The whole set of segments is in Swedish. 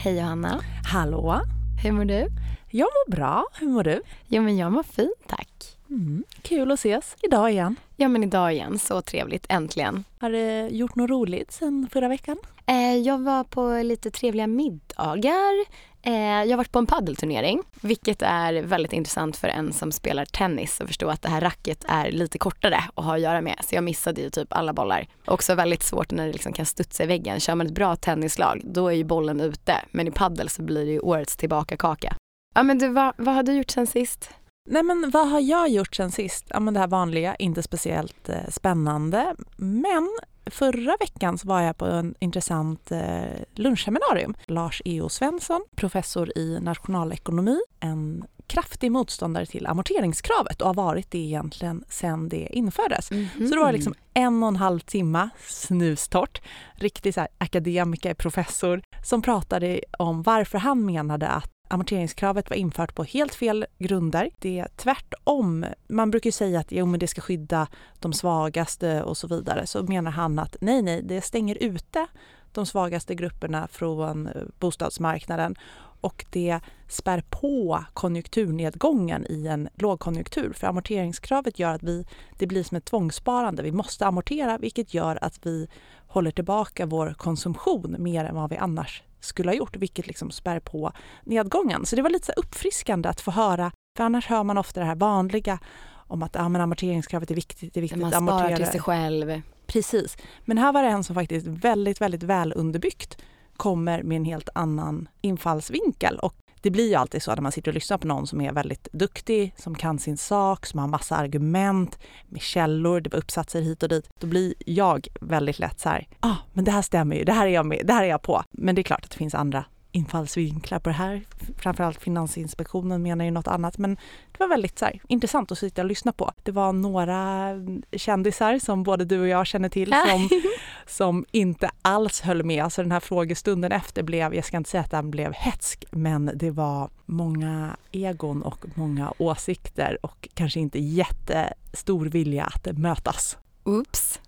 Hej Johanna. Hallå. Hur mår du? Jag mår bra. Hur mår du? Jo men jag mår fint tack. Mm. Kul att ses idag igen. Ja men idag igen, så trevligt, äntligen. Har du gjort något roligt sen förra veckan? Eh, jag var på lite trevliga middagar. Eh, jag har varit på en paddelturnering, vilket är väldigt intressant för en som spelar tennis att förstå att det här racket är lite kortare att ha att göra med. Så jag missade ju typ alla bollar. Också väldigt svårt när det liksom kan studsa i väggen. Kör man ett bra tennislag, då är ju bollen ute. Men i paddel så blir det ju årets tillbakakaka. Ja men du, vad, vad har du gjort sen sist? Nej men vad har jag gjort sen sist? Ja men det här vanliga, inte speciellt eh, spännande. Men förra veckan så var jag på en intressant eh, lunchseminarium. Lars E.O. Svensson, professor i nationalekonomi, en kraftig motståndare till amorteringskravet och har varit det egentligen sedan det infördes. Mm -hmm. Så det var liksom en och en halv timme snustort, riktig så akademiker, professor, som pratade om varför han menade att amorteringskravet var infört på helt fel grunder. Det är tvärtom. Man brukar säga att jo, men det ska skydda de svagaste och så vidare. Så menar han att nej, nej, det stänger ute de svagaste grupperna från eh, bostadsmarknaden och det spär på konjunkturnedgången i en lågkonjunktur. För amorteringskravet gör att vi, det blir som ett tvångssparande. Vi måste amortera vilket gör att vi håller tillbaka vår konsumtion mer än vad vi annars skulle ha gjort, vilket liksom spär på nedgången. Så det var lite så uppfriskande att få höra, för annars hör man ofta det här vanliga om att ja, men amorteringskravet är viktigt, det är viktigt att amortera. Man sparar till sig själv. Precis. Men här var det en som faktiskt väldigt, väldigt väl underbyggt kommer med en helt annan infallsvinkel. Och det blir ju alltid så när man sitter och lyssnar på någon som är väldigt duktig, som kan sin sak, som har massa argument med källor, det var uppsatser hit och dit. Då blir jag väldigt lätt så här, ja ah, men det här stämmer ju, det här är jag med, det här är jag på. Men det är klart att det finns andra infallsvinklar på det här. Framförallt Finansinspektionen menar ju något annat men det var väldigt så här, intressant att sitta och lyssna på. Det var några kändisar som både du och jag känner till som, som inte alls höll med. Alltså den här frågestunden efter blev, jag ska inte säga att den blev hetsk, men det var många egon och många åsikter och kanske inte jättestor vilja att mötas. Oops.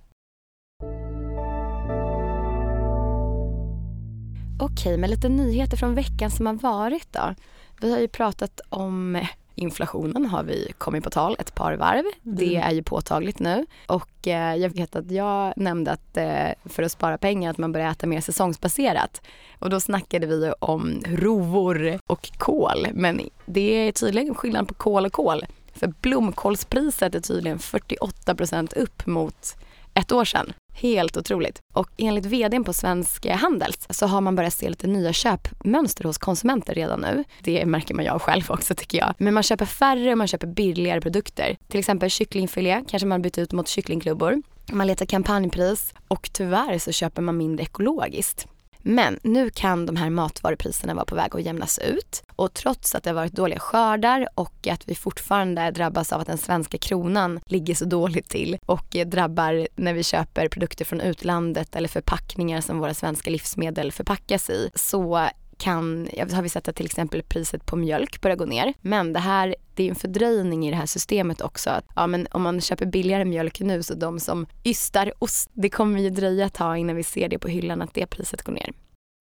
Okej, men lite nyheter från veckan som har varit då. Vi har ju pratat om inflationen har vi kommit på tal ett par varv. Mm. Det är ju påtagligt nu. Och eh, jag vet att jag nämnde att eh, för att spara pengar att man börjar äta mer säsongsbaserat. Och då snackade vi om rovor och kål. Men det är tydligen skillnad på kål och kål. För blomkålspriset är tydligen 48% upp mot ett år sedan. Helt otroligt. Och enligt vdn på Svensk Handels så har man börjat se lite nya köpmönster hos konsumenter redan nu. Det märker man jag själv också tycker jag. Men man köper färre och man köper billigare produkter. Till exempel kycklingfilé kanske man byter ut mot kycklingklubbor. Man letar kampanjpris och tyvärr så köper man mindre ekologiskt. Men nu kan de här matvarupriserna vara på väg att jämnas ut. Och trots att det har varit dåliga skördar och att vi fortfarande drabbas av att den svenska kronan ligger så dåligt till och drabbar när vi köper produkter från utlandet eller förpackningar som våra svenska livsmedel förpackas i så kan, har vi sett att till exempel priset på mjölk börjar gå ner. Men det här, det är en fördröjning i det här systemet också. Att, ja, men om man köper billigare mjölk nu så de som ystar ost, det kommer ju dröja ett tag innan vi ser det på hyllan att det priset går ner.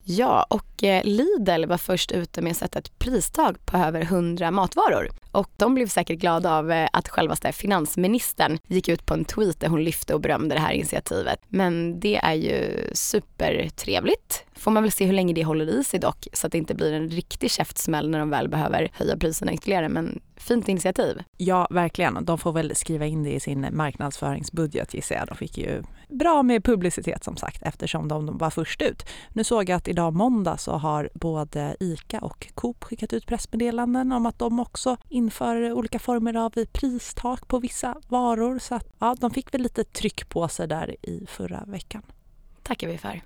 Ja, och eh, Lidl var först ute med att sätta ett pristag på över 100 matvaror. Och de blev säkert glada av eh, att självaste finansministern gick ut på en tweet där hon lyfte och berömde det här initiativet. Men det är ju supertrevligt. Får man väl se hur länge det håller i sig dock så att det inte blir en riktig käftsmäll när de väl behöver höja priserna ytterligare. Men fint initiativ. Ja, verkligen. De får väl skriva in det i sin marknadsföringsbudget gissar jag. De fick ju bra med publicitet som sagt eftersom de var först ut. Nu såg jag att idag måndag så har både ICA och Coop skickat ut pressmeddelanden om att de också inför olika former av pristak på vissa varor. Så att, ja, de fick väl lite tryck på sig där i förra veckan. tackar vi för.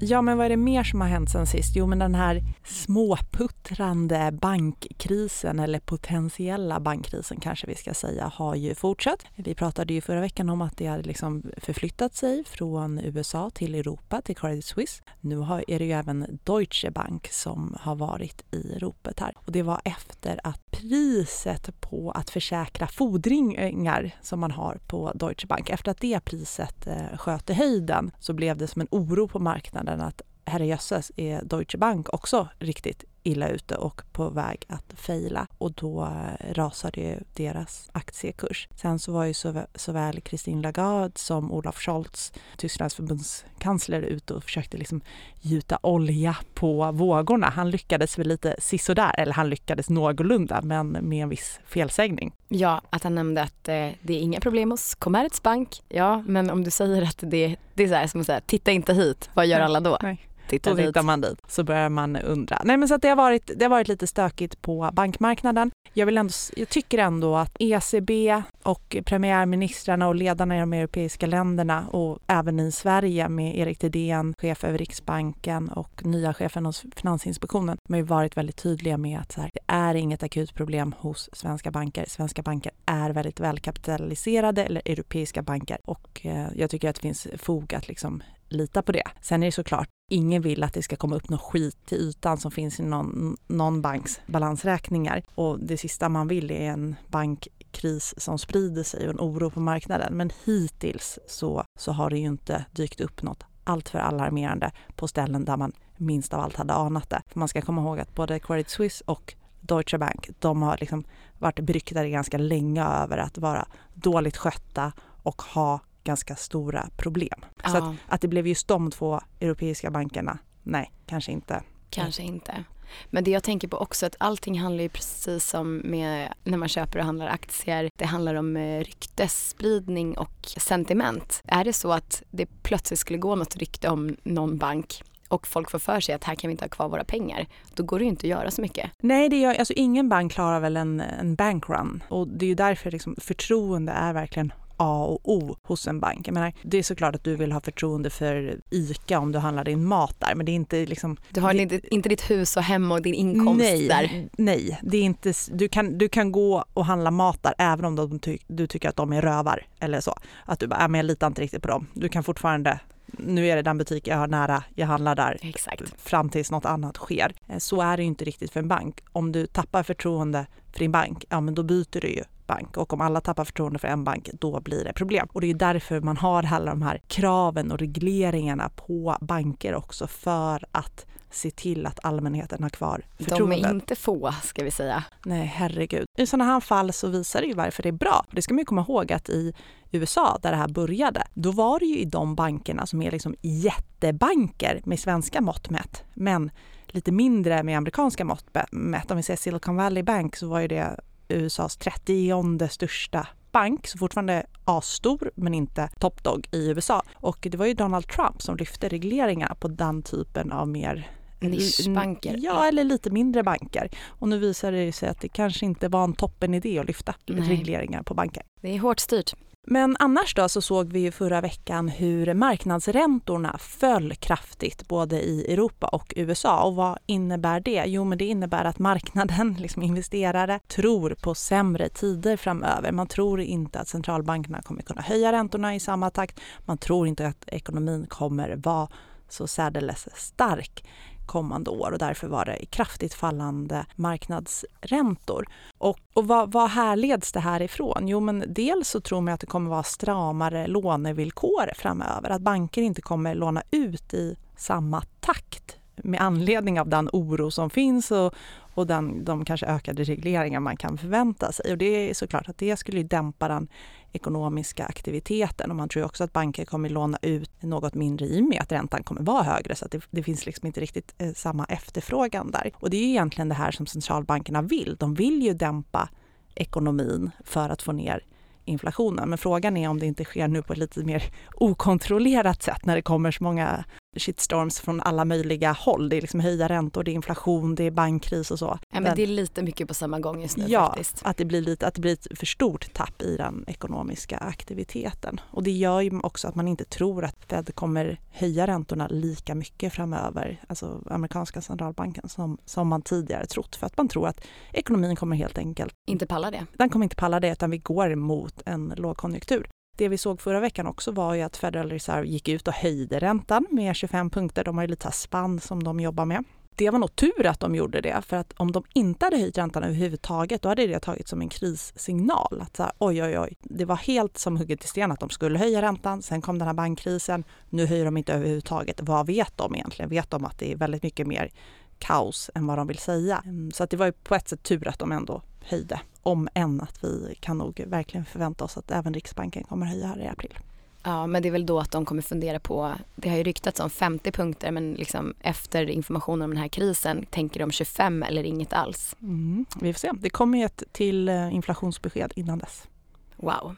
Ja, men vad är det mer som har hänt sen sist? Jo, men den här småputtrande bankkrisen, eller potentiella bankkrisen kanske vi ska säga, har ju fortsatt. Vi pratade ju förra veckan om att det hade liksom förflyttat sig från USA till Europa, till Credit Suisse. Nu har, är det ju även Deutsche Bank som har varit i ropet här. Och det var efter att priset på att försäkra fordringar som man har på Deutsche Bank, efter att det priset eh, sköt i höjden så blev det som en oro på marknaden att herrejösses är Deutsche Bank också riktigt illa ute och på väg att fejla och då eh, rasade ju deras aktiekurs. Sen så var ju såväl Christine Lagarde som Olaf Scholz, Tysklands förbundskansler, ute och försökte liksom gjuta olja på vågorna. Han lyckades väl lite sisådär, eller han lyckades någorlunda, men med en viss felsägning. Ja, att han nämnde att eh, det är inga problem hos Commerzbank. Ja, men om du säger att det, det är så här, som att säga, titta inte hit, vad gör alla då? Nej titta då dit. tittar man dit. Så börjar man undra. Nej men så att det har varit, det har varit lite stökigt på bankmarknaden. Jag, vill ändå, jag tycker ändå att ECB och premiärministrarna och ledarna i de europeiska länderna och även i Sverige med Erik Thedéen, chef över Riksbanken och nya chefen hos Finansinspektionen, de har ju varit väldigt tydliga med att här, det är inget akut problem hos svenska banker. Svenska banker är väldigt välkapitaliserade, eller europeiska banker och eh, jag tycker att det finns fog att liksom lita på det. Sen är det såklart, ingen vill att det ska komma upp något skit till ytan som finns i någon, någon banks balansräkningar. Och det sista man vill är en bankkris som sprider sig och en oro på marknaden. Men hittills så, så har det ju inte dykt upp något alltför alarmerande på ställen där man minst av allt hade anat det. För man ska komma ihåg att både Credit Suisse och Deutsche Bank, de har liksom varit beryktade ganska länge över att vara dåligt skötta och ha ganska stora problem. Ja. Så att, att det blev just de två europeiska bankerna, nej, kanske inte. Kanske inte. Men det jag tänker på också att allting handlar ju precis som med när man köper och handlar aktier. Det handlar om eh, ryktesspridning och sentiment. Är det så att det plötsligt skulle gå något rykte om någon bank och folk får för sig att här kan vi inte ha kvar våra pengar, då går det ju inte att göra så mycket. Nej, det gör, alltså ingen bank klarar väl en, en bankrun och det är ju därför liksom, förtroende är verkligen A och O hos en bank. Jag menar, det är såklart att du vill ha förtroende för ICA om du handlar din mat där, men det är inte liksom... Du har inte, inte ditt hus och hem och din inkomst nej, där? Nej, det är inte, du, kan, du kan gå och handla mat där även om de ty, du tycker att de är rövar eller så. Att du bara, ja, men jag litar inte riktigt på dem. Du kan fortfarande nu är det den butik jag har nära, jag handlar där Exakt. fram tills något annat sker. Eh, så är det ju inte riktigt för en bank. Om du tappar förtroende för din bank, ja men då byter du ju bank och om alla tappar förtroende för en bank, då blir det problem. Och det är därför man har alla de här kraven och regleringarna på banker också för att se till att allmänheten har kvar förtroendet. De är inte få, ska vi säga. Nej, herregud. I sådana här fall så visar det ju varför det är bra. Det ska man ju komma ihåg att i USA, där det här började, då var det ju i de bankerna som är liksom jättebanker med svenska mått mätt, men lite mindre med amerikanska mått mätt. Om vi säger Silicon Valley Bank så var ju det USAs 30 största bank, så fortfarande asstor men inte topdog i USA. Och det var ju Donald Trump som lyfte regleringar på den typen av mer Nischbanker? Ja, eller lite mindre banker. Och nu visar det sig att det kanske inte var en toppen idé att lyfta Nej. regleringar på banker. Det är hårt styrt. Men annars då så såg vi ju förra veckan hur marknadsräntorna föll kraftigt både i Europa och USA. Och vad innebär det? Jo, men det innebär att marknaden, liksom investerare, tror på sämre tider framöver. Man tror inte att centralbankerna kommer kunna höja räntorna i samma takt. Man tror inte att ekonomin kommer vara så särdeles stark kommande år och därför var det kraftigt fallande marknadsräntor. Och, och vad, vad härleds det här ifrån? Jo, men dels så tror man att det kommer vara stramare lånevillkor framöver, att banker inte kommer låna ut i samma takt med anledning av den oro som finns och, och den, de kanske ökade regleringar man kan förvänta sig. Och det är såklart att det skulle dämpa den ekonomiska aktiviteten och man tror också att banker kommer låna ut något mindre i och med att räntan kommer vara högre så att det, det finns liksom inte riktigt eh, samma efterfrågan där. Och det är egentligen det här som centralbankerna vill. De vill ju dämpa ekonomin för att få ner inflationen. Men frågan är om det inte sker nu på ett lite mer okontrollerat sätt när det kommer så många shitstorms från alla möjliga håll. Det är liksom höjda räntor, det är inflation, det är bankkris och så. Ja, men det är lite mycket på samma gång just nu ja, faktiskt. att det blir lite, att det blir ett för stort tapp i den ekonomiska aktiviteten. Och det gör ju också att man inte tror att Fed kommer höja räntorna lika mycket framöver, alltså amerikanska centralbanken, som, som man tidigare trott. För att man tror att ekonomin kommer helt enkelt inte palla det. Den kommer inte palla det utan vi går mot en lågkonjunktur. Det vi såg förra veckan också var ju att Federal Reserve gick ut och höjde räntan med 25 punkter. De har ju lite spann som de jobbar med. Det var nog tur att de gjorde det, för att om de inte hade höjt räntan överhuvudtaget, då hade det tagits som en krissignal. Att så här, oj, oj, oj, det var helt som hugget i sten att de skulle höja räntan. Sen kom den här bankkrisen. Nu höjer de inte överhuvudtaget. Vad vet de egentligen? Vet de att det är väldigt mycket mer kaos än vad de vill säga? Så att det var ju på ett sätt tur att de ändå höjde. Om än att vi kan nog verkligen förvänta oss att även Riksbanken kommer höja här i april. Ja, men det är väl då att de kommer fundera på, det har ju ryktats om 50 punkter men liksom efter informationen om den här krisen tänker de 25 eller inget alls. Mm, vi får se. Det kommer ju ett till eh, inflationsbesked innan dess. Wow.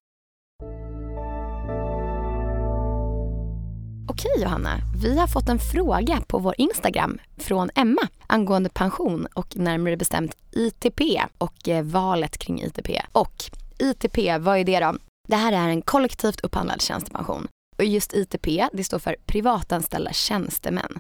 Okej Johanna, vi har fått en fråga på vår Instagram från Emma angående pension och närmare bestämt ITP och eh, valet kring ITP. Och ITP, vad är det då? Det här är en kollektivt upphandlad tjänstepension. Och just ITP, det står för privatanställda tjänstemän.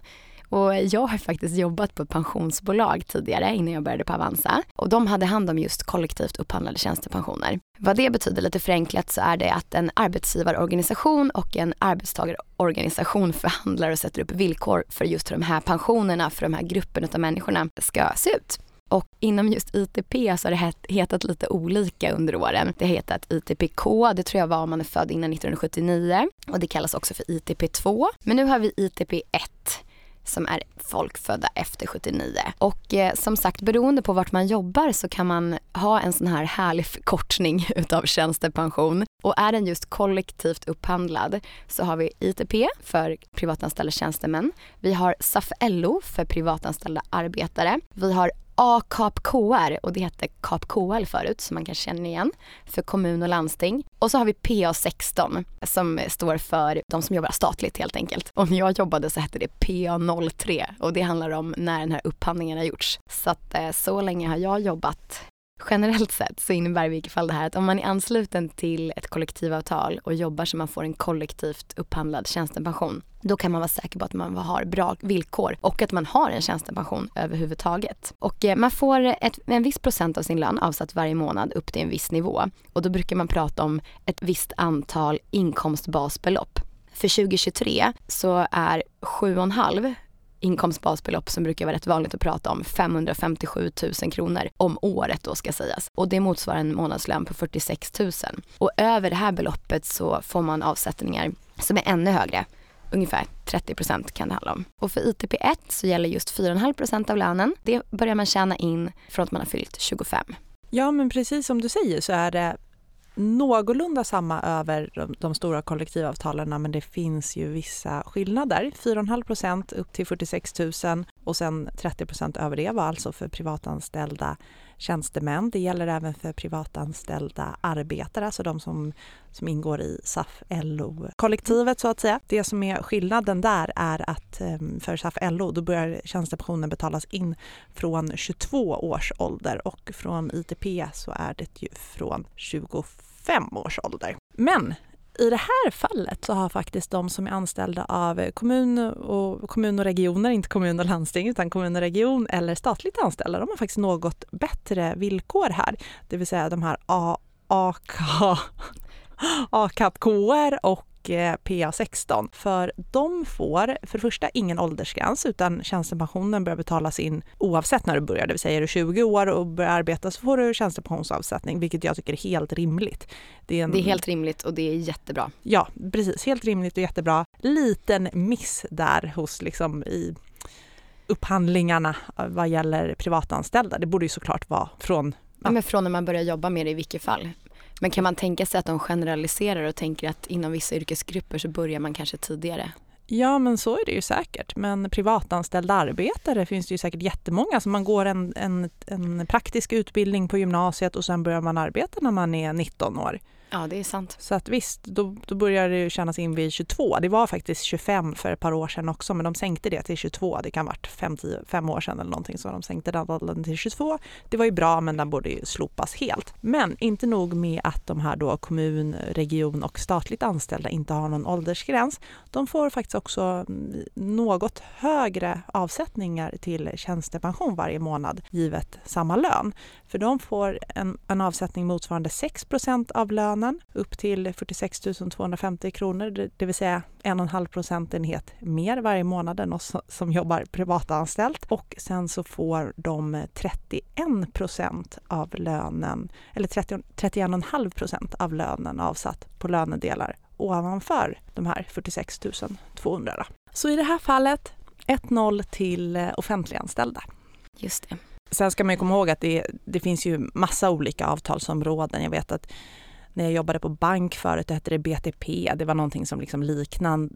Och jag har faktiskt jobbat på ett pensionsbolag tidigare innan jag började på Avanza. Och de hade hand om just kollektivt upphandlade tjänstepensioner. Vad det betyder lite förenklat så är det att en arbetsgivarorganisation och en arbetstagarorganisation förhandlar och sätter upp villkor för just hur de här pensionerna för de här grupperna av människorna ska se ut. Och inom just ITP så har det hetat lite olika under åren. Det har hetat ITPK, det tror jag var om man är född innan 1979 och det kallas också för ITP2. Men nu har vi ITP1 som är folkfödda efter 79. Och eh, som sagt, beroende på vart man jobbar så kan man ha en sån här härlig förkortning utav tjänstepension. Och är den just kollektivt upphandlad så har vi ITP för privatanställda tjänstemän. Vi har SAF-LO för privatanställda arbetare. Vi har AKAP-KR och det hette KAP-KL förut som man kanske känner igen för kommun och landsting. Och så har vi PA16 som står för de som jobbar statligt helt enkelt. Och när jag jobbade så hette det PA03 och det handlar om när den här upphandlingen har gjorts. Så att eh, så länge har jag jobbat Generellt sett så innebär i vilket fall det här att om man är ansluten till ett kollektivavtal och jobbar så man får en kollektivt upphandlad tjänstepension, då kan man vara säker på att man har bra villkor och att man har en tjänstepension överhuvudtaget. Och eh, man får ett, en viss procent av sin lön avsatt varje månad upp till en viss nivå och då brukar man prata om ett visst antal inkomstbasbelopp. För 2023 så är 7,5 inkomstbasbelopp som brukar vara rätt vanligt att prata om, 557 000 kronor om året då ska sägas. Och det motsvarar en månadslön på 46 000. Och över det här beloppet så får man avsättningar som är ännu högre. Ungefär 30 procent kan det handla om. Och för ITP1 så gäller just 4,5 procent av lönen. Det börjar man tjäna in från att man har fyllt 25. Ja, men precis som du säger så är det någorlunda samma över de, stora kollektivavtalen men det finns ju vissa skillnader. 4,5 procent upp till 46 000 och sen 30 procent över det var alltså för privatanställda tjänstemän. Det gäller även för privatanställda arbetare, alltså de som, som ingår i SAF-LO-kollektivet så att säga. Det som är skillnaden där är att ehm, för SAF-LO då börjar tjänstepensionen betalas in från 22 års ålder och från ITP så är det ju från 25 års ålder. Men i det här fallet så har faktiskt de som är anställda av kommun och, kommun och regioner, inte kommun och landsting, utan kommun och region eller statligt anställda, de har faktiskt något bättre villkor här. Det vill säga de här AK, AKAP-KR och PA16. För de får för det första ingen åldersgräns utan tjänstepensionen börjar betalas in oavsett när du börjar. Det vill säga är du 20 år och börjar arbeta så får du tjänstepensionsavsättning vilket jag tycker är helt rimligt. Det är, en... det är helt rimligt och det är jättebra. Ja, precis. Helt rimligt och jättebra. Liten miss där hos liksom i upphandlingarna vad gäller privatanställda. Det borde ju såklart vara från Ja, men från när man börjar jobba med det i vilket fall. Men kan man tänka sig att de generaliserar och tänker att inom vissa yrkesgrupper så börjar man kanske tidigare? Ja, men så är det ju säkert. Men privatanställda arbetare finns det ju säkert jättemånga som man går en, en, en praktisk utbildning på gymnasiet och sen börjar man arbeta när man är 19 år. Ja, det är sant. Så att visst, då, då börjar det ju tjänas in vid 22. Det var faktiskt 25 för ett par år sedan också, men de sänkte det till 22. Det kan ha varit 5, 10, 5 år sedan eller någonting, så de sänkte den åldern till 22. Det var ju bra, men den borde ju slopas helt. Men inte nog med att de här då kommun, region och statligt anställda inte har någon åldersgräns. De får faktiskt också mm, något högre avsättningar till tjänstepension varje månad givet samma lön. För de får en, en avsättning motsvarande 6% av lönen upp till 46 250 kronor, det, det vill säga en och en halv procentenhet mer varje månad än oss som jobbar privatanställt. Och sen så får de 31 procent av lönen, eller 31,5 procent av lönen avsatt på lönedelar ovanför de här 46 200. Så i det här fallet 1-0 till offentliganställda. Just det. Sen ska man komma ihåg att det, det finns ju massa olika avtalsområden. Jag vet att när jag jobbade på bank förut, hette det BTP. Det var någonting som liksom liknande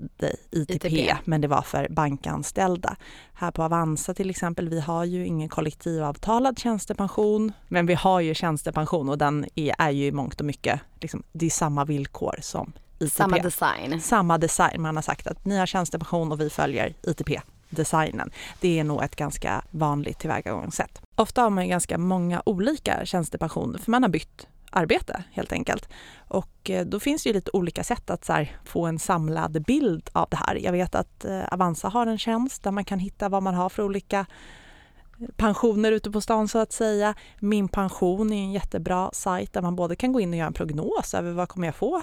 ITP, ITP, men det var för bankanställda. Här på Avanza till exempel, vi har ju ingen kollektivavtalad tjänstepension, men vi har ju tjänstepension och den är, är ju i mångt och mycket, liksom, det är samma villkor som ITP. Samma design. Samma design. Man har sagt att ni har tjänstepension och vi följer ITP designen. Det är nog ett ganska vanligt tillvägagångssätt. Ofta har man ganska många olika tjänstepensioner för man har bytt arbete helt enkelt. Och eh, då finns det ju lite olika sätt att här, få en samlad bild av det här. Jag vet att eh, Avanza har en tjänst där man kan hitta vad man har för olika eh, pensioner ute på stan så att säga. Min pension är en jättebra sajt där man både kan gå in och göra en prognos över vad kommer jag få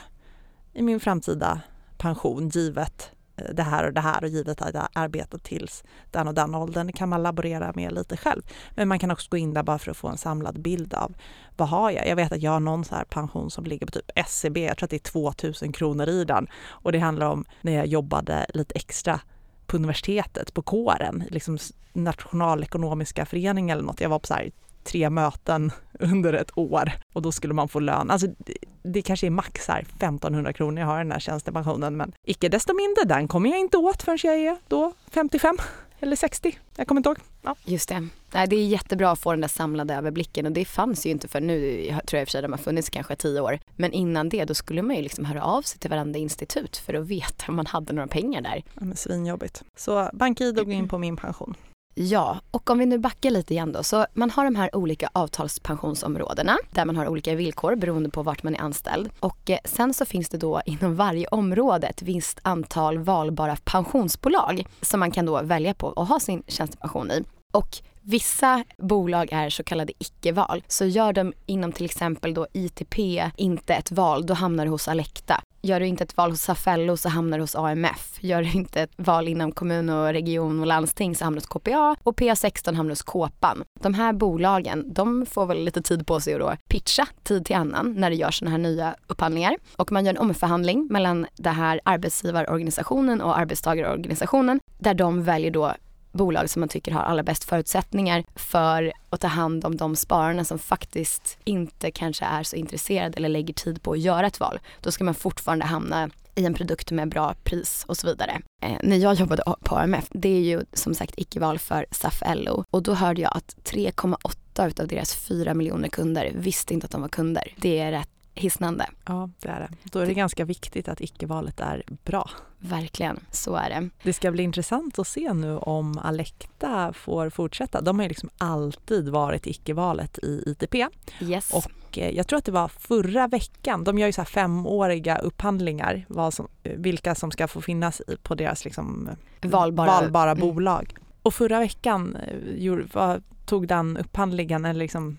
i min framtida pension givet det här och det här och givet att jag arbetat tills den och den åldern kan man laborera med lite själv. Men man kan också gå in där bara för att få en samlad bild av vad har jag? Jag vet att jag har någon så här pension som ligger på typ SCB, jag tror att det är 2000 kronor i den och det handlar om när jag jobbade lite extra på universitetet, på kåren, liksom nationalekonomiska föreningen eller något. Jag var på så här tre möten under ett år och då skulle man få lön. Alltså det, det kanske är max här 1500 kronor jag har den här tjänstepensionen men icke desto mindre den kommer jag inte åt förrän jag är då 55 eller 60. Jag kommer inte ihåg. Ja. Just det. Nej, det är jättebra att få den där samlade överblicken och det fanns ju inte för nu, tror jag i och för sig de har funnits kanske tio år. Men innan det då skulle man ju liksom höra av sig till varandra institut för att veta om man hade några pengar där. Ja, men svinjobbigt. Så BankID går in på min pension. Ja, och om vi nu backar lite igen då. Så man har de här olika avtalspensionsområdena där man har olika villkor beroende på vart man är anställd. Och eh, sen så finns det då inom varje område ett visst antal valbara pensionsbolag som man kan då välja på och ha sin tjänstepension i. Och Vissa bolag är så kallade icke-val. Så gör de inom till exempel då ITP inte ett val, då hamnar du hos Alecta. Gör du inte ett val hos Safello så hamnar du hos AMF. Gör du inte ett val inom kommun och region och landsting så hamnar du hos KPA och PA16 hamnar hos Kåpan. De här bolagen, de får väl lite tid på sig att då pitcha tid till annan när det görs sådana här nya upphandlingar. Och man gör en omförhandling mellan det här arbetsgivarorganisationen och arbetstagarorganisationen där de väljer då bolag som man tycker har allra bäst förutsättningar för att ta hand om de spararna som faktiskt inte kanske är så intresserade eller lägger tid på att göra ett val. Då ska man fortfarande hamna i en produkt med bra pris och så vidare. Eh, när jag jobbade på AMF, det är ju som sagt icke-val för SAF LO och då hörde jag att 3,8 utav deras 4 miljoner kunder visste inte att de var kunder. Det är rätt hisnande. Ja, det är det. Då är det, det ganska viktigt att icke-valet är bra. Verkligen, så är det. Det ska bli intressant att se nu om Alecta får fortsätta. De har ju liksom alltid varit icke-valet i ITP. Yes. Och eh, jag tror att det var förra veckan, de gör ju så femåriga upphandlingar, vad som, vilka som ska få finnas på deras liksom valbara, valbara mm. bolag. Och förra veckan eh, tog den upphandlingen, eller liksom,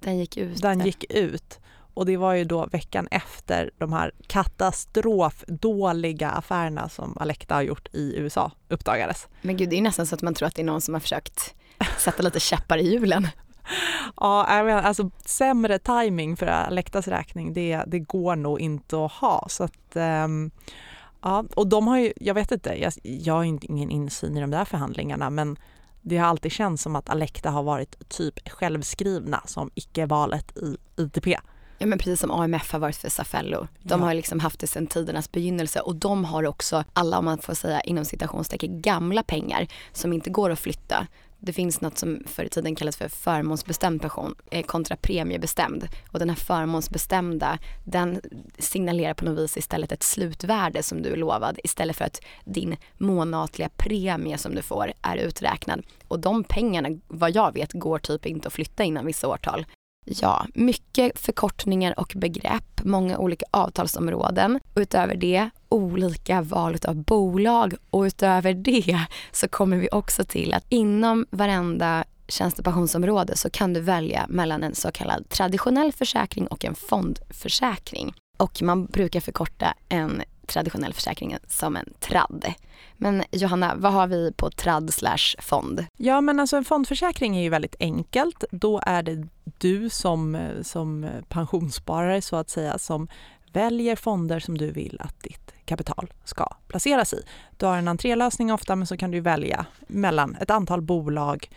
den gick ut. Den gick ut. Och det var ju då veckan efter de här katastrofdåliga affärerna som Alecta har gjort i USA uppdagades. Men gud, det är nästan så att man tror att det är någon som har försökt sätta lite käppar i hjulen. Ja, jag menar, alltså sämre timing för Alectas räkning, det, det går nog inte att ha. Så att, um, ja, och de har ju, jag vet inte, jag, jag har ingen insyn i de där förhandlingarna, men det har alltid känts som att Alecta har varit typ självskrivna som icke-valet i ITP. Ja men precis som AMF har varit för Safello. De ja. har liksom haft det sedan tidernas begynnelse och de har också alla, om man får säga inom citationstecken, gamla pengar som inte går att flytta Det finns något som förr i tiden kallades för förmånsbestämd pension eh, kontra premiebestämd. Och den här förmånsbestämda den signalerar på något vis istället ett slutvärde som du är lovad istället för att din månatliga premie som du får är uträknad. Och de pengarna, vad jag vet, går typ inte att flytta innan vissa årtal. Ja, mycket förkortningar och begrepp, många olika avtalsområden. Utöver det olika val av bolag och utöver det så kommer vi också till att inom varenda tjänstepensionsområde så kan du välja mellan en så kallad traditionell försäkring och en fondförsäkring. Och man brukar förkorta en traditionell försäkring som en tradd. Men Johanna, vad har vi på tradd slash fond? Ja men alltså en fondförsäkring är ju väldigt enkelt. Då är det du som, som pensionssparare så att säga som väljer fonder som du vill att ditt kapital ska placeras i. Du har en entrélösning ofta men så kan du välja mellan ett antal bolag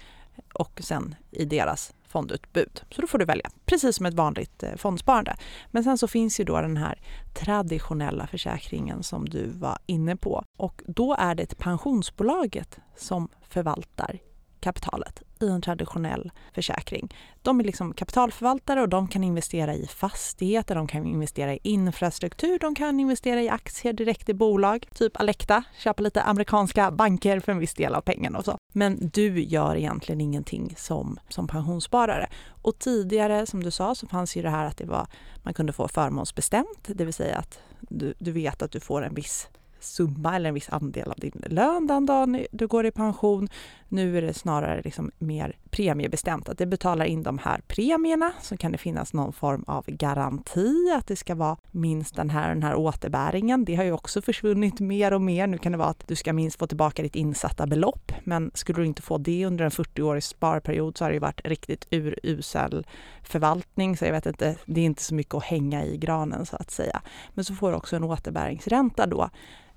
och sen i deras fondutbud. Så då får du välja, precis som ett vanligt eh, fondsparande. Men sen så finns ju då den här traditionella försäkringen som du var inne på och då är det pensionsbolaget som förvaltar kapitalet i en traditionell försäkring. De är liksom kapitalförvaltare och de kan investera i fastigheter, de kan investera i infrastruktur, de kan investera i aktier direkt i bolag, typ Alecta, köpa lite amerikanska banker för en viss del av pengarna och så. Men du gör egentligen ingenting som, som pensionssparare. Och tidigare, som du sa, så fanns ju det här att det var, man kunde få förmånsbestämt, det vill säga att du, du vet att du får en viss summa eller en viss andel av din lön den dagen du går i pension. Nu är det snarare liksom mer premiebestämt, att det betalar in de här premierna. Så kan det finnas någon form av garanti, att det ska vara minst den här, den här återbäringen. Det har ju också försvunnit mer och mer. Nu kan det vara att du ska minst få tillbaka ditt insatta belopp, men skulle du inte få det under en 40-årig sparperiod så har det ju varit riktigt urusel förvaltning, så jag vet inte, det är inte så mycket att hänga i granen så att säga. Men så får du också en återbäringsränta då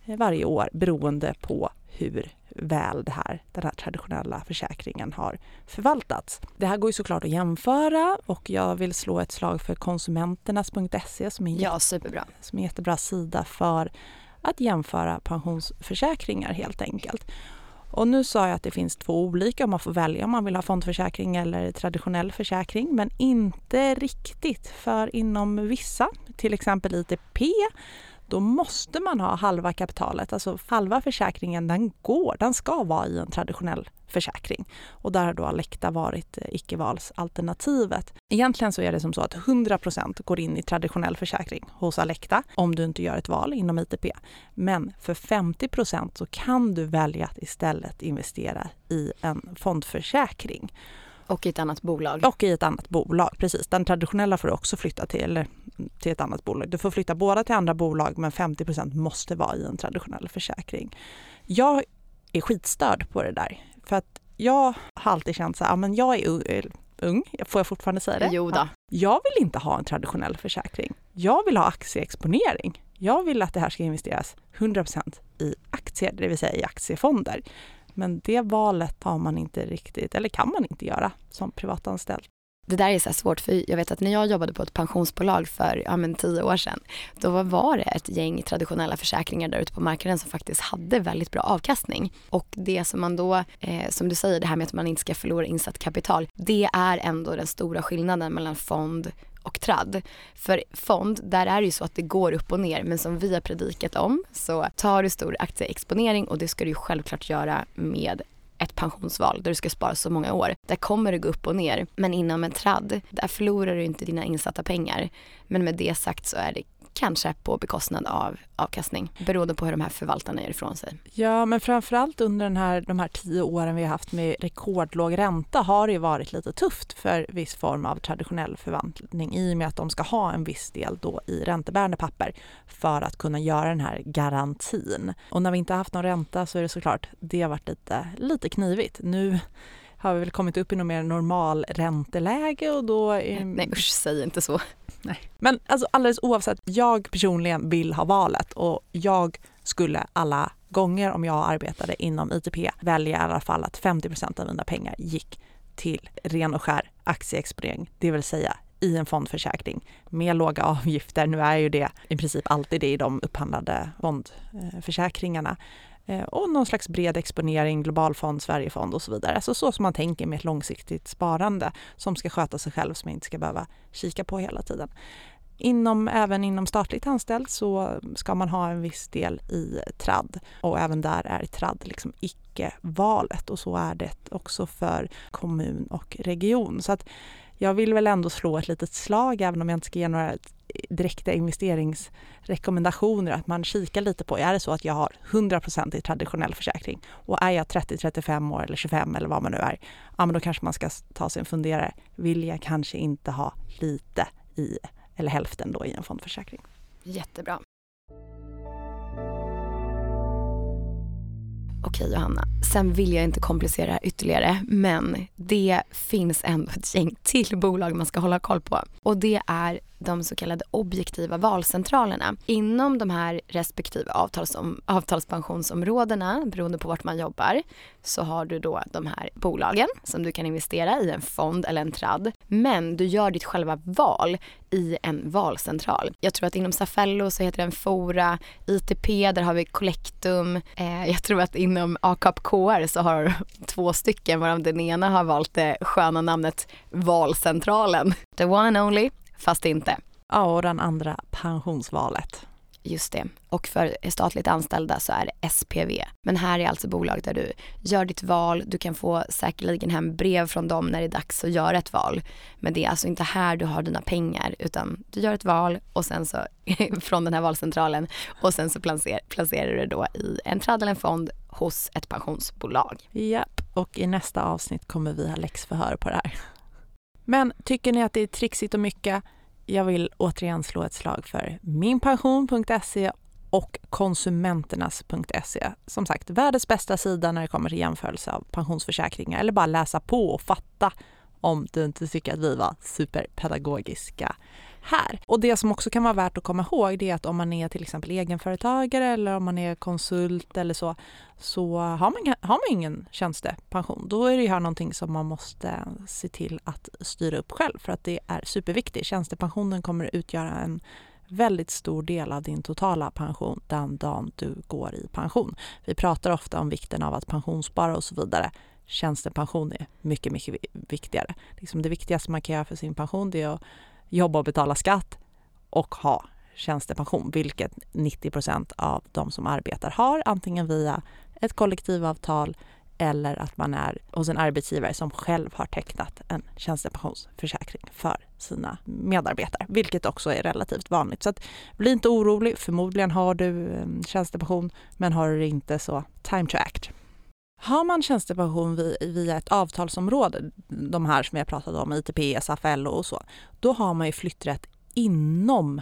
varje år beroende på hur väl det här, den här traditionella försäkringen har förvaltats. Det här går ju såklart att jämföra och jag vill slå ett slag för konsumenternas.se som är, ja, superbra. som är en jättebra sida för att jämföra pensionsförsäkringar helt enkelt. Och nu sa jag att det finns två olika om man får välja om man vill ha fondförsäkring eller traditionell försäkring men inte riktigt för inom vissa, till exempel ITP då måste man ha halva kapitalet. Alltså halva försäkringen den går, den ska vara i en traditionell försäkring. Och där har då Alecta varit eh, icke-valsalternativet. Egentligen så är det som så att 100% går in i traditionell försäkring hos Alecta om du inte gör ett val inom ITP. Men för 50% så kan du välja att istället investera i en fondförsäkring. Och i ett annat bolag. Och i ett annat bolag, precis. Den traditionella får du också flytta till, till ett annat bolag. Du får flytta båda till andra bolag men 50% måste vara i en traditionell försäkring. Jag är skitstörd på det där. För att jag har alltid känt så här, ja, men jag är ung, får jag fortfarande säga det? Jo då. Jag vill inte ha en traditionell försäkring. Jag vill ha aktieexponering. Jag vill att det här ska investeras 100% i aktier, det vill säga i aktiefonder. Men det valet har man inte riktigt, eller kan man inte göra som privatanställd. Det där är så svårt för jag vet att när jag jobbade på ett pensionsbolag för ja, men tio år sedan då var det ett gäng traditionella försäkringar där ute på marknaden som faktiskt hade väldigt bra avkastning. Och det som man då, eh, som du säger det här med att man inte ska förlora insatt kapital, det är ändå den stora skillnaden mellan fond och tradd. För fond, där är det ju så att det går upp och ner men som vi har predikat om så tar du stor aktieexponering och det ska du ju självklart göra med ett pensionsval där du ska spara så många år. Där kommer det gå upp och ner. Men inom en tradd, där förlorar du inte dina insatta pengar. Men med det sagt så är det kanske på bekostnad av avkastning beroende på hur de här förvaltarna gör ifrån sig. Ja, men framförallt under den här, de här tio åren vi har haft med rekordlåg ränta har det varit lite tufft för viss form av traditionell förvaltning i och med att de ska ha en viss del då i räntebärande papper för att kunna göra den här garantin. Och när vi inte har haft någon ränta så är det såklart, det har varit lite, lite knivigt. Nu har vi väl kommit upp i något mer normal ränteläge och då... Är... Nej usch, säg inte så. Nej. Men alltså alldeles oavsett, jag personligen vill ha valet och jag skulle alla gånger om jag arbetade inom ITP välja i alla fall att 50% av mina pengar gick till ren och skär aktieexponering, det vill säga i en fondförsäkring med låga avgifter. Nu är ju det i princip alltid det i de upphandlade fondförsäkringarna. Eh, och någon slags bred exponering, globalfond, Sverigefond och så vidare. Alltså så som man tänker med ett långsiktigt sparande som ska sköta sig själv, som man inte ska behöva kika på hela tiden. Inom, även inom statligt anställd så ska man ha en viss del i TRAD och även där är TRAD liksom icke-valet och så är det också för kommun och region. Så att jag vill väl ändå slå ett litet slag, även om jag inte ska ge några direkta investeringsrekommendationer, att man kikar lite på, är det så att jag har 100% i traditionell försäkring och är jag 30, 35 år eller 25 eller vad man nu är, ja men då kanske man ska ta sig en funderare. Vill jag kanske inte ha lite i, eller hälften då i en fondförsäkring? Jättebra. Okej Johanna, sen vill jag inte komplicera ytterligare men det finns ändå ett gäng till bolag man ska hålla koll på och det är de så kallade objektiva valcentralerna. Inom de här respektive avtalsom, avtalspensionsområdena, beroende på vart man jobbar, så har du då de här bolagen som du kan investera i en fond eller en tradd. Men du gör ditt själva val i en valcentral. Jag tror att inom Safello så heter den Fora, ITP, där har vi Collectum. Eh, jag tror att inom ACAP-KR så har två stycken, varav den ena har valt det sköna namnet Valcentralen. The one and only fast inte. Ja, och den andra pensionsvalet. Just det. Och för statligt anställda så är det SPV. Men här är alltså bolag där du gör ditt val. Du kan få säkerligen hem brev från dem när det är dags att göra ett val. Men det är alltså inte här du har dina pengar utan du gör ett val och sen så från den här valcentralen och sen så placerar, placerar du det då i en tradd eller en fond hos ett pensionsbolag. Japp, och i nästa avsnitt kommer vi ha läxförhör på det här. Men tycker ni att det är trixigt och mycket? Jag vill återigen slå ett slag för minpension.se och konsumenternas.se. Som sagt, världens bästa sida när det kommer till jämförelse av pensionsförsäkringar eller bara läsa på och fatta om du inte tycker att vi var superpedagogiska här. Och det som också kan vara värt att komma ihåg det är att om man är till exempel egenföretagare eller om man är konsult eller så, så har man, har man ingen tjänstepension. Då är det här någonting som man måste se till att styra upp själv för att det är superviktigt. Tjänstepensionen kommer utgöra en väldigt stor del av din totala pension den dagen du går i pension. Vi pratar ofta om vikten av att pensionsspara och så vidare. Tjänstepension är mycket, mycket viktigare. Liksom det viktigaste man kan göra för sin pension är att jobba och betala skatt och ha tjänstepension, vilket 90% av de som arbetar har, antingen via ett kollektivavtal eller att man är hos en arbetsgivare som själv har tecknat en tjänstepensionsförsäkring för sina medarbetare, vilket också är relativt vanligt. Så att, bli inte orolig, förmodligen har du eh, tjänstepension, men har du det inte så time to act. Har man tjänstepension via ett avtalsområde, de här som jag pratade om, ITP, SFL och så, då har man ju flytträtt inom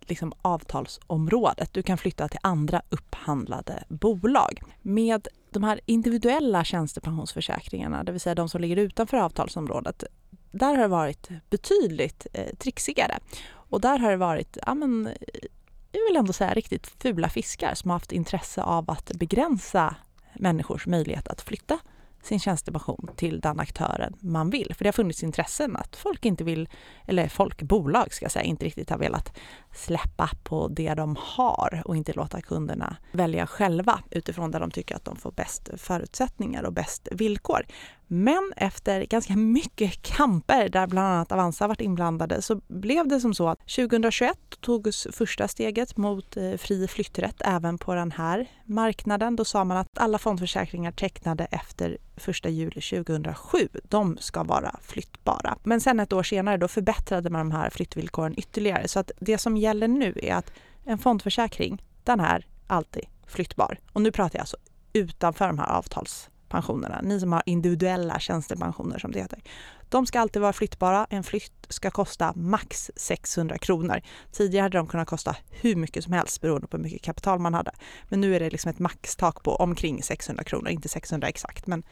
liksom avtalsområdet. Du kan flytta till andra upphandlade bolag. Med de här individuella tjänstepensionsförsäkringarna, det vill säga de som ligger utanför avtalsområdet, där har det varit betydligt eh, trixigare. Och där har det varit, ja men, jag vill ändå säga riktigt fula fiskar som har haft intresse av att begränsa människors möjlighet att flytta sin tjänstepension till den aktören man vill. För det har funnits intressen att folk inte vill, eller folk, bolag ska jag säga, inte riktigt har velat släppa på det de har och inte låta kunderna välja själva utifrån där de tycker att de får bäst förutsättningar och bäst villkor. Men efter ganska mycket kamper där bland annat Avanza varit inblandade så blev det som så att 2021 togs första steget mot eh, fri flytträtt även på den här marknaden. Då sa man att alla fondförsäkringar tecknade efter 1 juli 2007, de ska vara flyttbara. Men sen ett år senare då förbättrade man de här flyttvillkoren ytterligare så att det som gäller nu är att en fondförsäkring, den är alltid flyttbar. Och nu pratar jag alltså utanför de här avtals pensionerna, Ni som har individuella tjänstepensioner som det heter. De ska alltid vara flyttbara. En flytt ska kosta max 600 kronor. Tidigare hade de kunnat kosta hur mycket som helst beroende på hur mycket kapital man hade. Men nu är det liksom ett maxtak på omkring 600 kronor, inte 600 exakt, men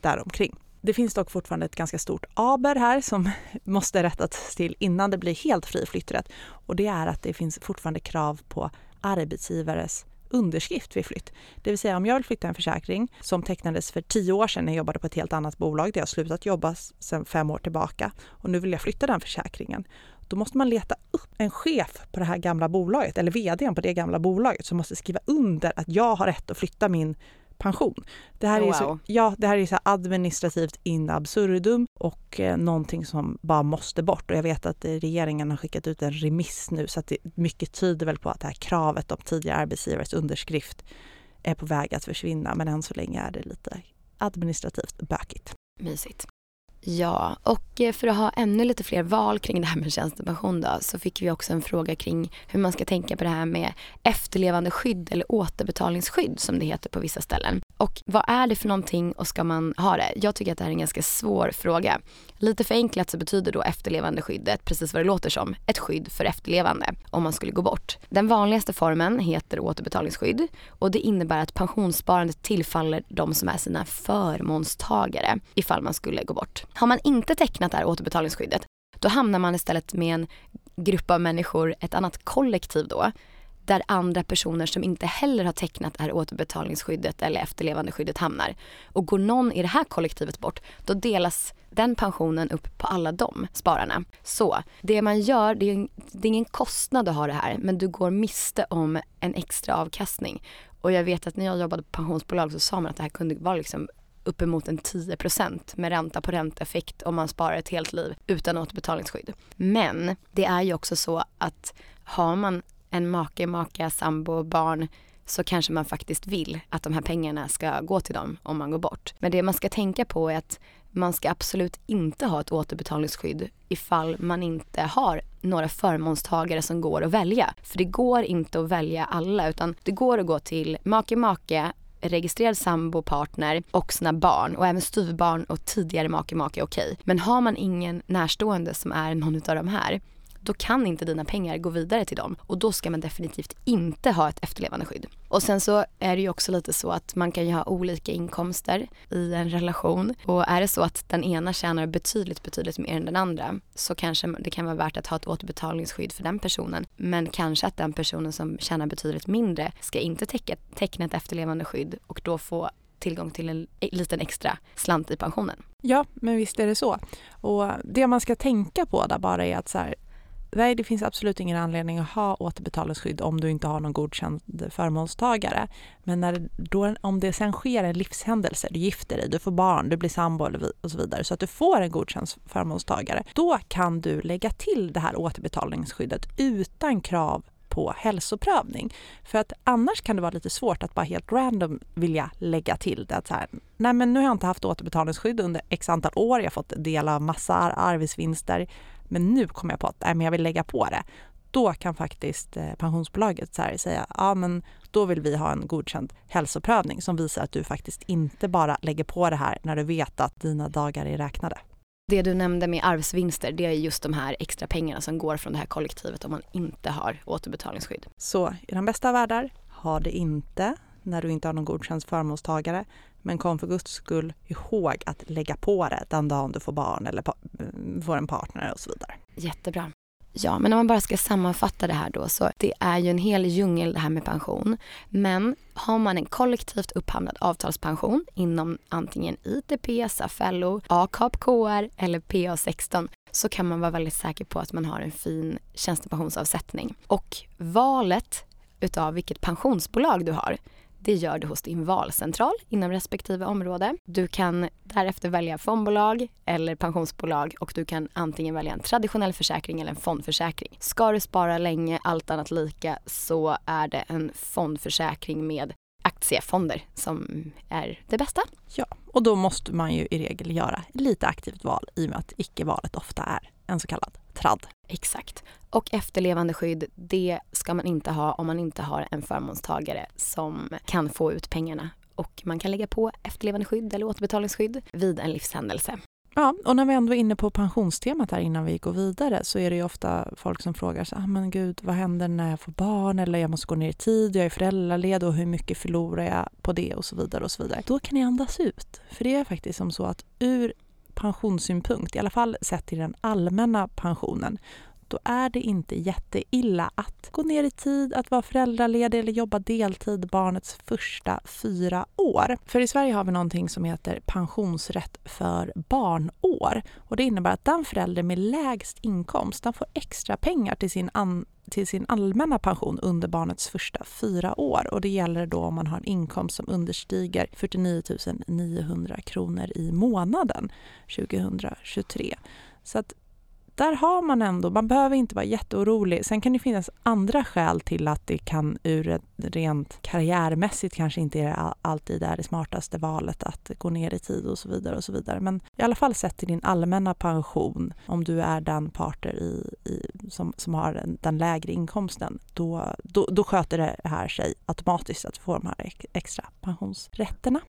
däromkring. Det finns dock fortfarande ett ganska stort aber här som måste rättas till innan det blir helt fri flytträtt. Och det är att det finns fortfarande krav på arbetsgivares underskrift vid flytt. Det vill säga om jag vill flytta en försäkring som tecknades för tio år sedan när jag jobbade på ett helt annat bolag där jag slutat jobba sedan fem år tillbaka och nu vill jag flytta den försäkringen. då måste man leta upp en chef på det här gamla bolaget eller vdn på det gamla bolaget som måste skriva under att jag har rätt att flytta min pension. Det här Wow. är så, ja, det här är så administrativt in absurdum och eh, någonting som bara måste bort. Och jag vet att eh, regeringen har skickat ut en remiss nu så att det, mycket tyder väl på att det här kravet om tidigare arbetsgivares underskrift är på väg att försvinna. Men än så länge är det lite administrativt bökigt. Mysigt. Ja, och eh, för att ha ännu lite fler val kring det här med tjänstepension då, så fick vi också en fråga kring hur man ska tänka på det här med efterlevande skydd eller återbetalningsskydd som det heter på vissa ställen. Och vad är det för någonting och ska man ha det? Jag tycker att det här är en ganska svår fråga. Lite förenklat så betyder då efterlevande skyddet, precis vad det låter som, ett skydd för efterlevande om man skulle gå bort. Den vanligaste formen heter återbetalningsskydd och det innebär att pensionssparandet tillfaller de som är sina förmånstagare ifall man skulle gå bort. Har man inte tecknat det här återbetalningsskyddet då hamnar man istället med en grupp av människor, ett annat kollektiv då, där andra personer som inte heller har tecknat det här återbetalningsskyddet eller efterlevandeskyddet hamnar. Och går någon i det här kollektivet bort, då delas den pensionen upp på alla de spararna. Så det man gör, det är, det är ingen kostnad att ha det här, men du går miste om en extra avkastning. Och jag vet att när jag jobbade på pensionsbolag så sa man att det här kunde vara liksom uppemot en 10% med ränta på ränta-effekt om man sparar ett helt liv utan återbetalningsskydd. Men det är ju också så att har man en make, maka, sambo, barn så kanske man faktiskt vill att de här pengarna ska gå till dem om man går bort. Men det man ska tänka på är att man ska absolut inte ha ett återbetalningsskydd ifall man inte har några förmånstagare som går att välja. För det går inte att välja alla utan det går att gå till make, make, registrerad sambo, partner och sina barn och även styvbarn och tidigare make, make är okej. Men har man ingen närstående som är någon av de här då kan inte dina pengar gå vidare till dem och då ska man definitivt inte ha ett efterlevandeskydd. Och sen så är det ju också lite så att man kan ju ha olika inkomster i en relation och är det så att den ena tjänar betydligt, betydligt mer än den andra så kanske det kan vara värt att ha ett återbetalningsskydd för den personen. Men kanske att den personen som tjänar betydligt mindre ska inte täcka, teckna ett efterlevandeskydd och då få tillgång till en e-, liten extra slant i pensionen. Ja, men visst är det så. Och det man ska tänka på där bara är att så här, nej, det finns absolut ingen anledning att ha återbetalningsskydd om du inte har någon godkänd förmånstagare. Men när det, då, om det sen sker en livshändelse, du gifter dig, du får barn, du blir sambo och så vidare, så att du får en godkänd förmånstagare, då kan du lägga till det här återbetalningsskyddet utan krav på hälsoprövning. För att annars kan det vara lite svårt att bara helt random vilja lägga till det. Att så här, nej men nu har jag inte haft återbetalningsskydd under x antal år, jag har fått del av massa arbetsvinster, men nu kommer jag på att nej, men jag vill lägga på det. Då kan faktiskt eh, pensionsbolaget säga, ja men då vill vi ha en godkänd hälsoprövning som visar att du faktiskt inte bara lägger på det här när du vet att dina dagar är räknade. Det du nämnde med arvsvinster, det är just de här extra pengarna som går från det här kollektivet om man inte har återbetalningsskydd. Så i den bästa av världar, ha det inte när du inte har någon godkänd förmånstagare. Men kom för guds skull ihåg att lägga på det den dagen du får barn eller får en partner och så vidare. Jättebra. Ja, men om man bara ska sammanfatta det här då så det är ju en hel djungel det här med pension. Men har man en kollektivt upphandlad avtalspension inom antingen ITP, SAF-LO, AKAP KR eller PA16 så kan man vara väldigt säker på att man har en fin tjänstepensionsavsättning. Och valet utav vilket pensionsbolag du har det gör du hos din valcentral inom respektive område. Du kan därefter välja fondbolag eller pensionsbolag och du kan antingen välja en traditionell försäkring eller en fondförsäkring. Ska du spara länge, allt annat lika, så är det en fondförsäkring med aktiefonder som är det bästa. Ja, och då måste man ju i regel göra lite aktivt val i och med att icke-valet ofta är en så kallad tradd. Exakt. Och efterlevandeskydd, det ska man inte ha om man inte har en förmånstagare som kan få ut pengarna. Och man kan lägga på efterlevandeskydd eller återbetalningsskydd vid en livshändelse. Ja, och när vi ändå är inne på pensionstemat här innan vi går vidare så är det ju ofta folk som frågar så ah, men gud, vad händer när jag får barn eller jag måste gå ner i tid, jag är föräldraledig och hur mycket förlorar jag på det och så vidare och så vidare. Då kan ni andas ut, för det är faktiskt som så att ur pensionssynpunkt, i alla fall sett till den allmänna pensionen, då är det inte jätteilla att gå ner i tid, att vara föräldraledig eller jobba deltid barnets första fyra år. För i Sverige har vi någonting som heter pensionsrätt för barnår och det innebär att den förälder med lägst inkomst den får extra pengar till sin an till sin allmänna pension under barnets första fyra år. Och det gäller då om man har en inkomst som understiger 49 900 kronor i månaden 2023. Så att där har man ändå, man behöver inte vara jätteorolig. Sen kan det finnas andra skäl till att det kan ur rent karriärmässigt kanske inte är alltid är det smartaste valet att gå ner i tid och så vidare och så vidare. Men i alla fall sett till din allmänna pension, om du är den parter i, i som, som har den lägre inkomsten, då, då, då sköter det här sig automatiskt att du får de här extra pensionsrätterna.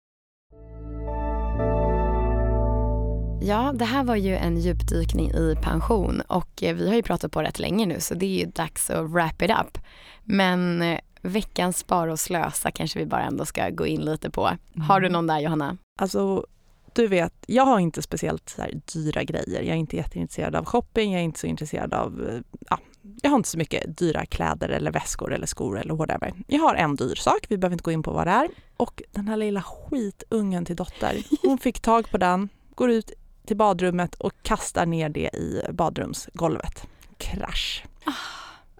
Ja, det här var ju en djupdykning i pension och eh, vi har ju pratat på rätt länge nu så det är ju dags att wrap it up. Men eh, veckans spara och slösa kanske vi bara ändå ska gå in lite på. Har du mm. någon där Johanna? Alltså, du vet, jag har inte speciellt så dyra grejer. Jag är inte jätteintresserad av shopping, jag är inte så intresserad av, eh, ja, jag har inte så mycket dyra kläder eller väskor eller skor eller whatever. Jag har en dyr sak, vi behöver inte gå in på vad det är. Och den här lilla skitungen till dotter, hon fick tag på den, går ut till badrummet och kastar ner det i badrumsgolvet. Krasch. Ah.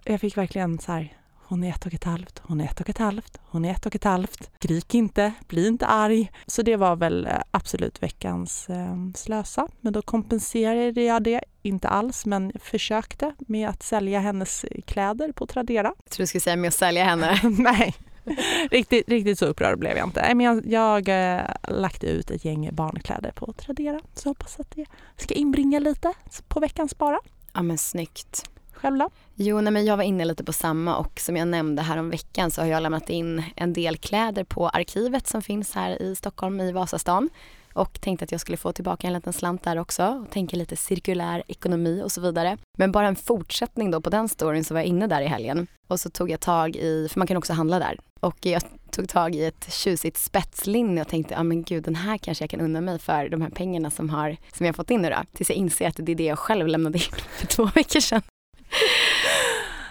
Jag fick verkligen så här, hon är ett och ett halvt, hon är ett och ett halvt, hon är ett och ett halvt. Skrik inte, bli inte arg. Så det var väl eh, absolut veckans eh, slösa. Men då kompenserade jag det, inte alls, men försökte med att sälja hennes kläder på Tradera. Jag tror du skulle säga med att sälja henne. Nej, riktigt, riktigt så upprörd blev jag inte. Men jag, jag äh, lagt ut ett gäng barnkläder på Tradera så hoppas att det ska inbringa lite på veckans spara. Ja men snyggt. Själv då? Jo, nej, men jag var inne lite på samma och som jag nämnde här om veckan så har jag lämnat in en del kläder på arkivet som finns här i Stockholm i Vasastan och tänkte att jag skulle få tillbaka en liten slant där också och tänka lite cirkulär ekonomi och så vidare. Men bara en fortsättning då på den storyn så var jag inne där i helgen och så tog jag tag i, för man kan också handla där, och jag tog tag i ett tjusigt spetslinne och tänkte, ja ah, men gud den här kanske jag kan unna mig för de här pengarna som, har, som jag fått in nu då. Tills jag inser att det är det jag själv lämnade in för två veckor sedan.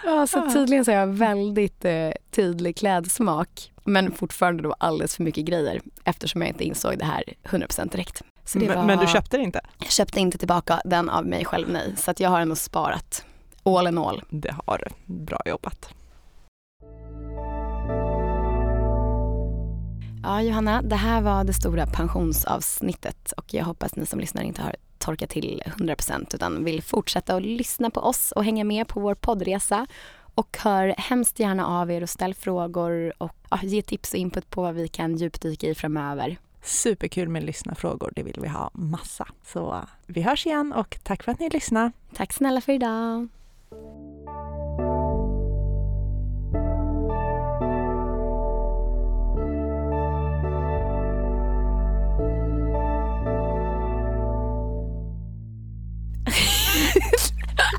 Ja, så ah. tydligen så har jag väldigt eh, tydlig klädsmak men fortfarande då alldeles för mycket grejer eftersom jag inte insåg det här 100% direkt. Men, var... men, du köpte det inte? Jag köpte inte tillbaka den av mig själv, nej. Så att jag har ändå sparat all in all. Det har du. Bra jobbat. Ja, Johanna, det här var det stora pensionsavsnittet och jag hoppas ni som lyssnar inte har torkat till 100% utan vill fortsätta att lyssna på oss och hänga med på vår poddresa och hör hemskt gärna av er och ställ frågor och ja, ge tips och input på vad vi kan djupdyka i framöver. Superkul med lyssnarfrågor, det vill vi ha massa. Så vi hörs igen och tack för att ni lyssnade. Tack snälla för idag.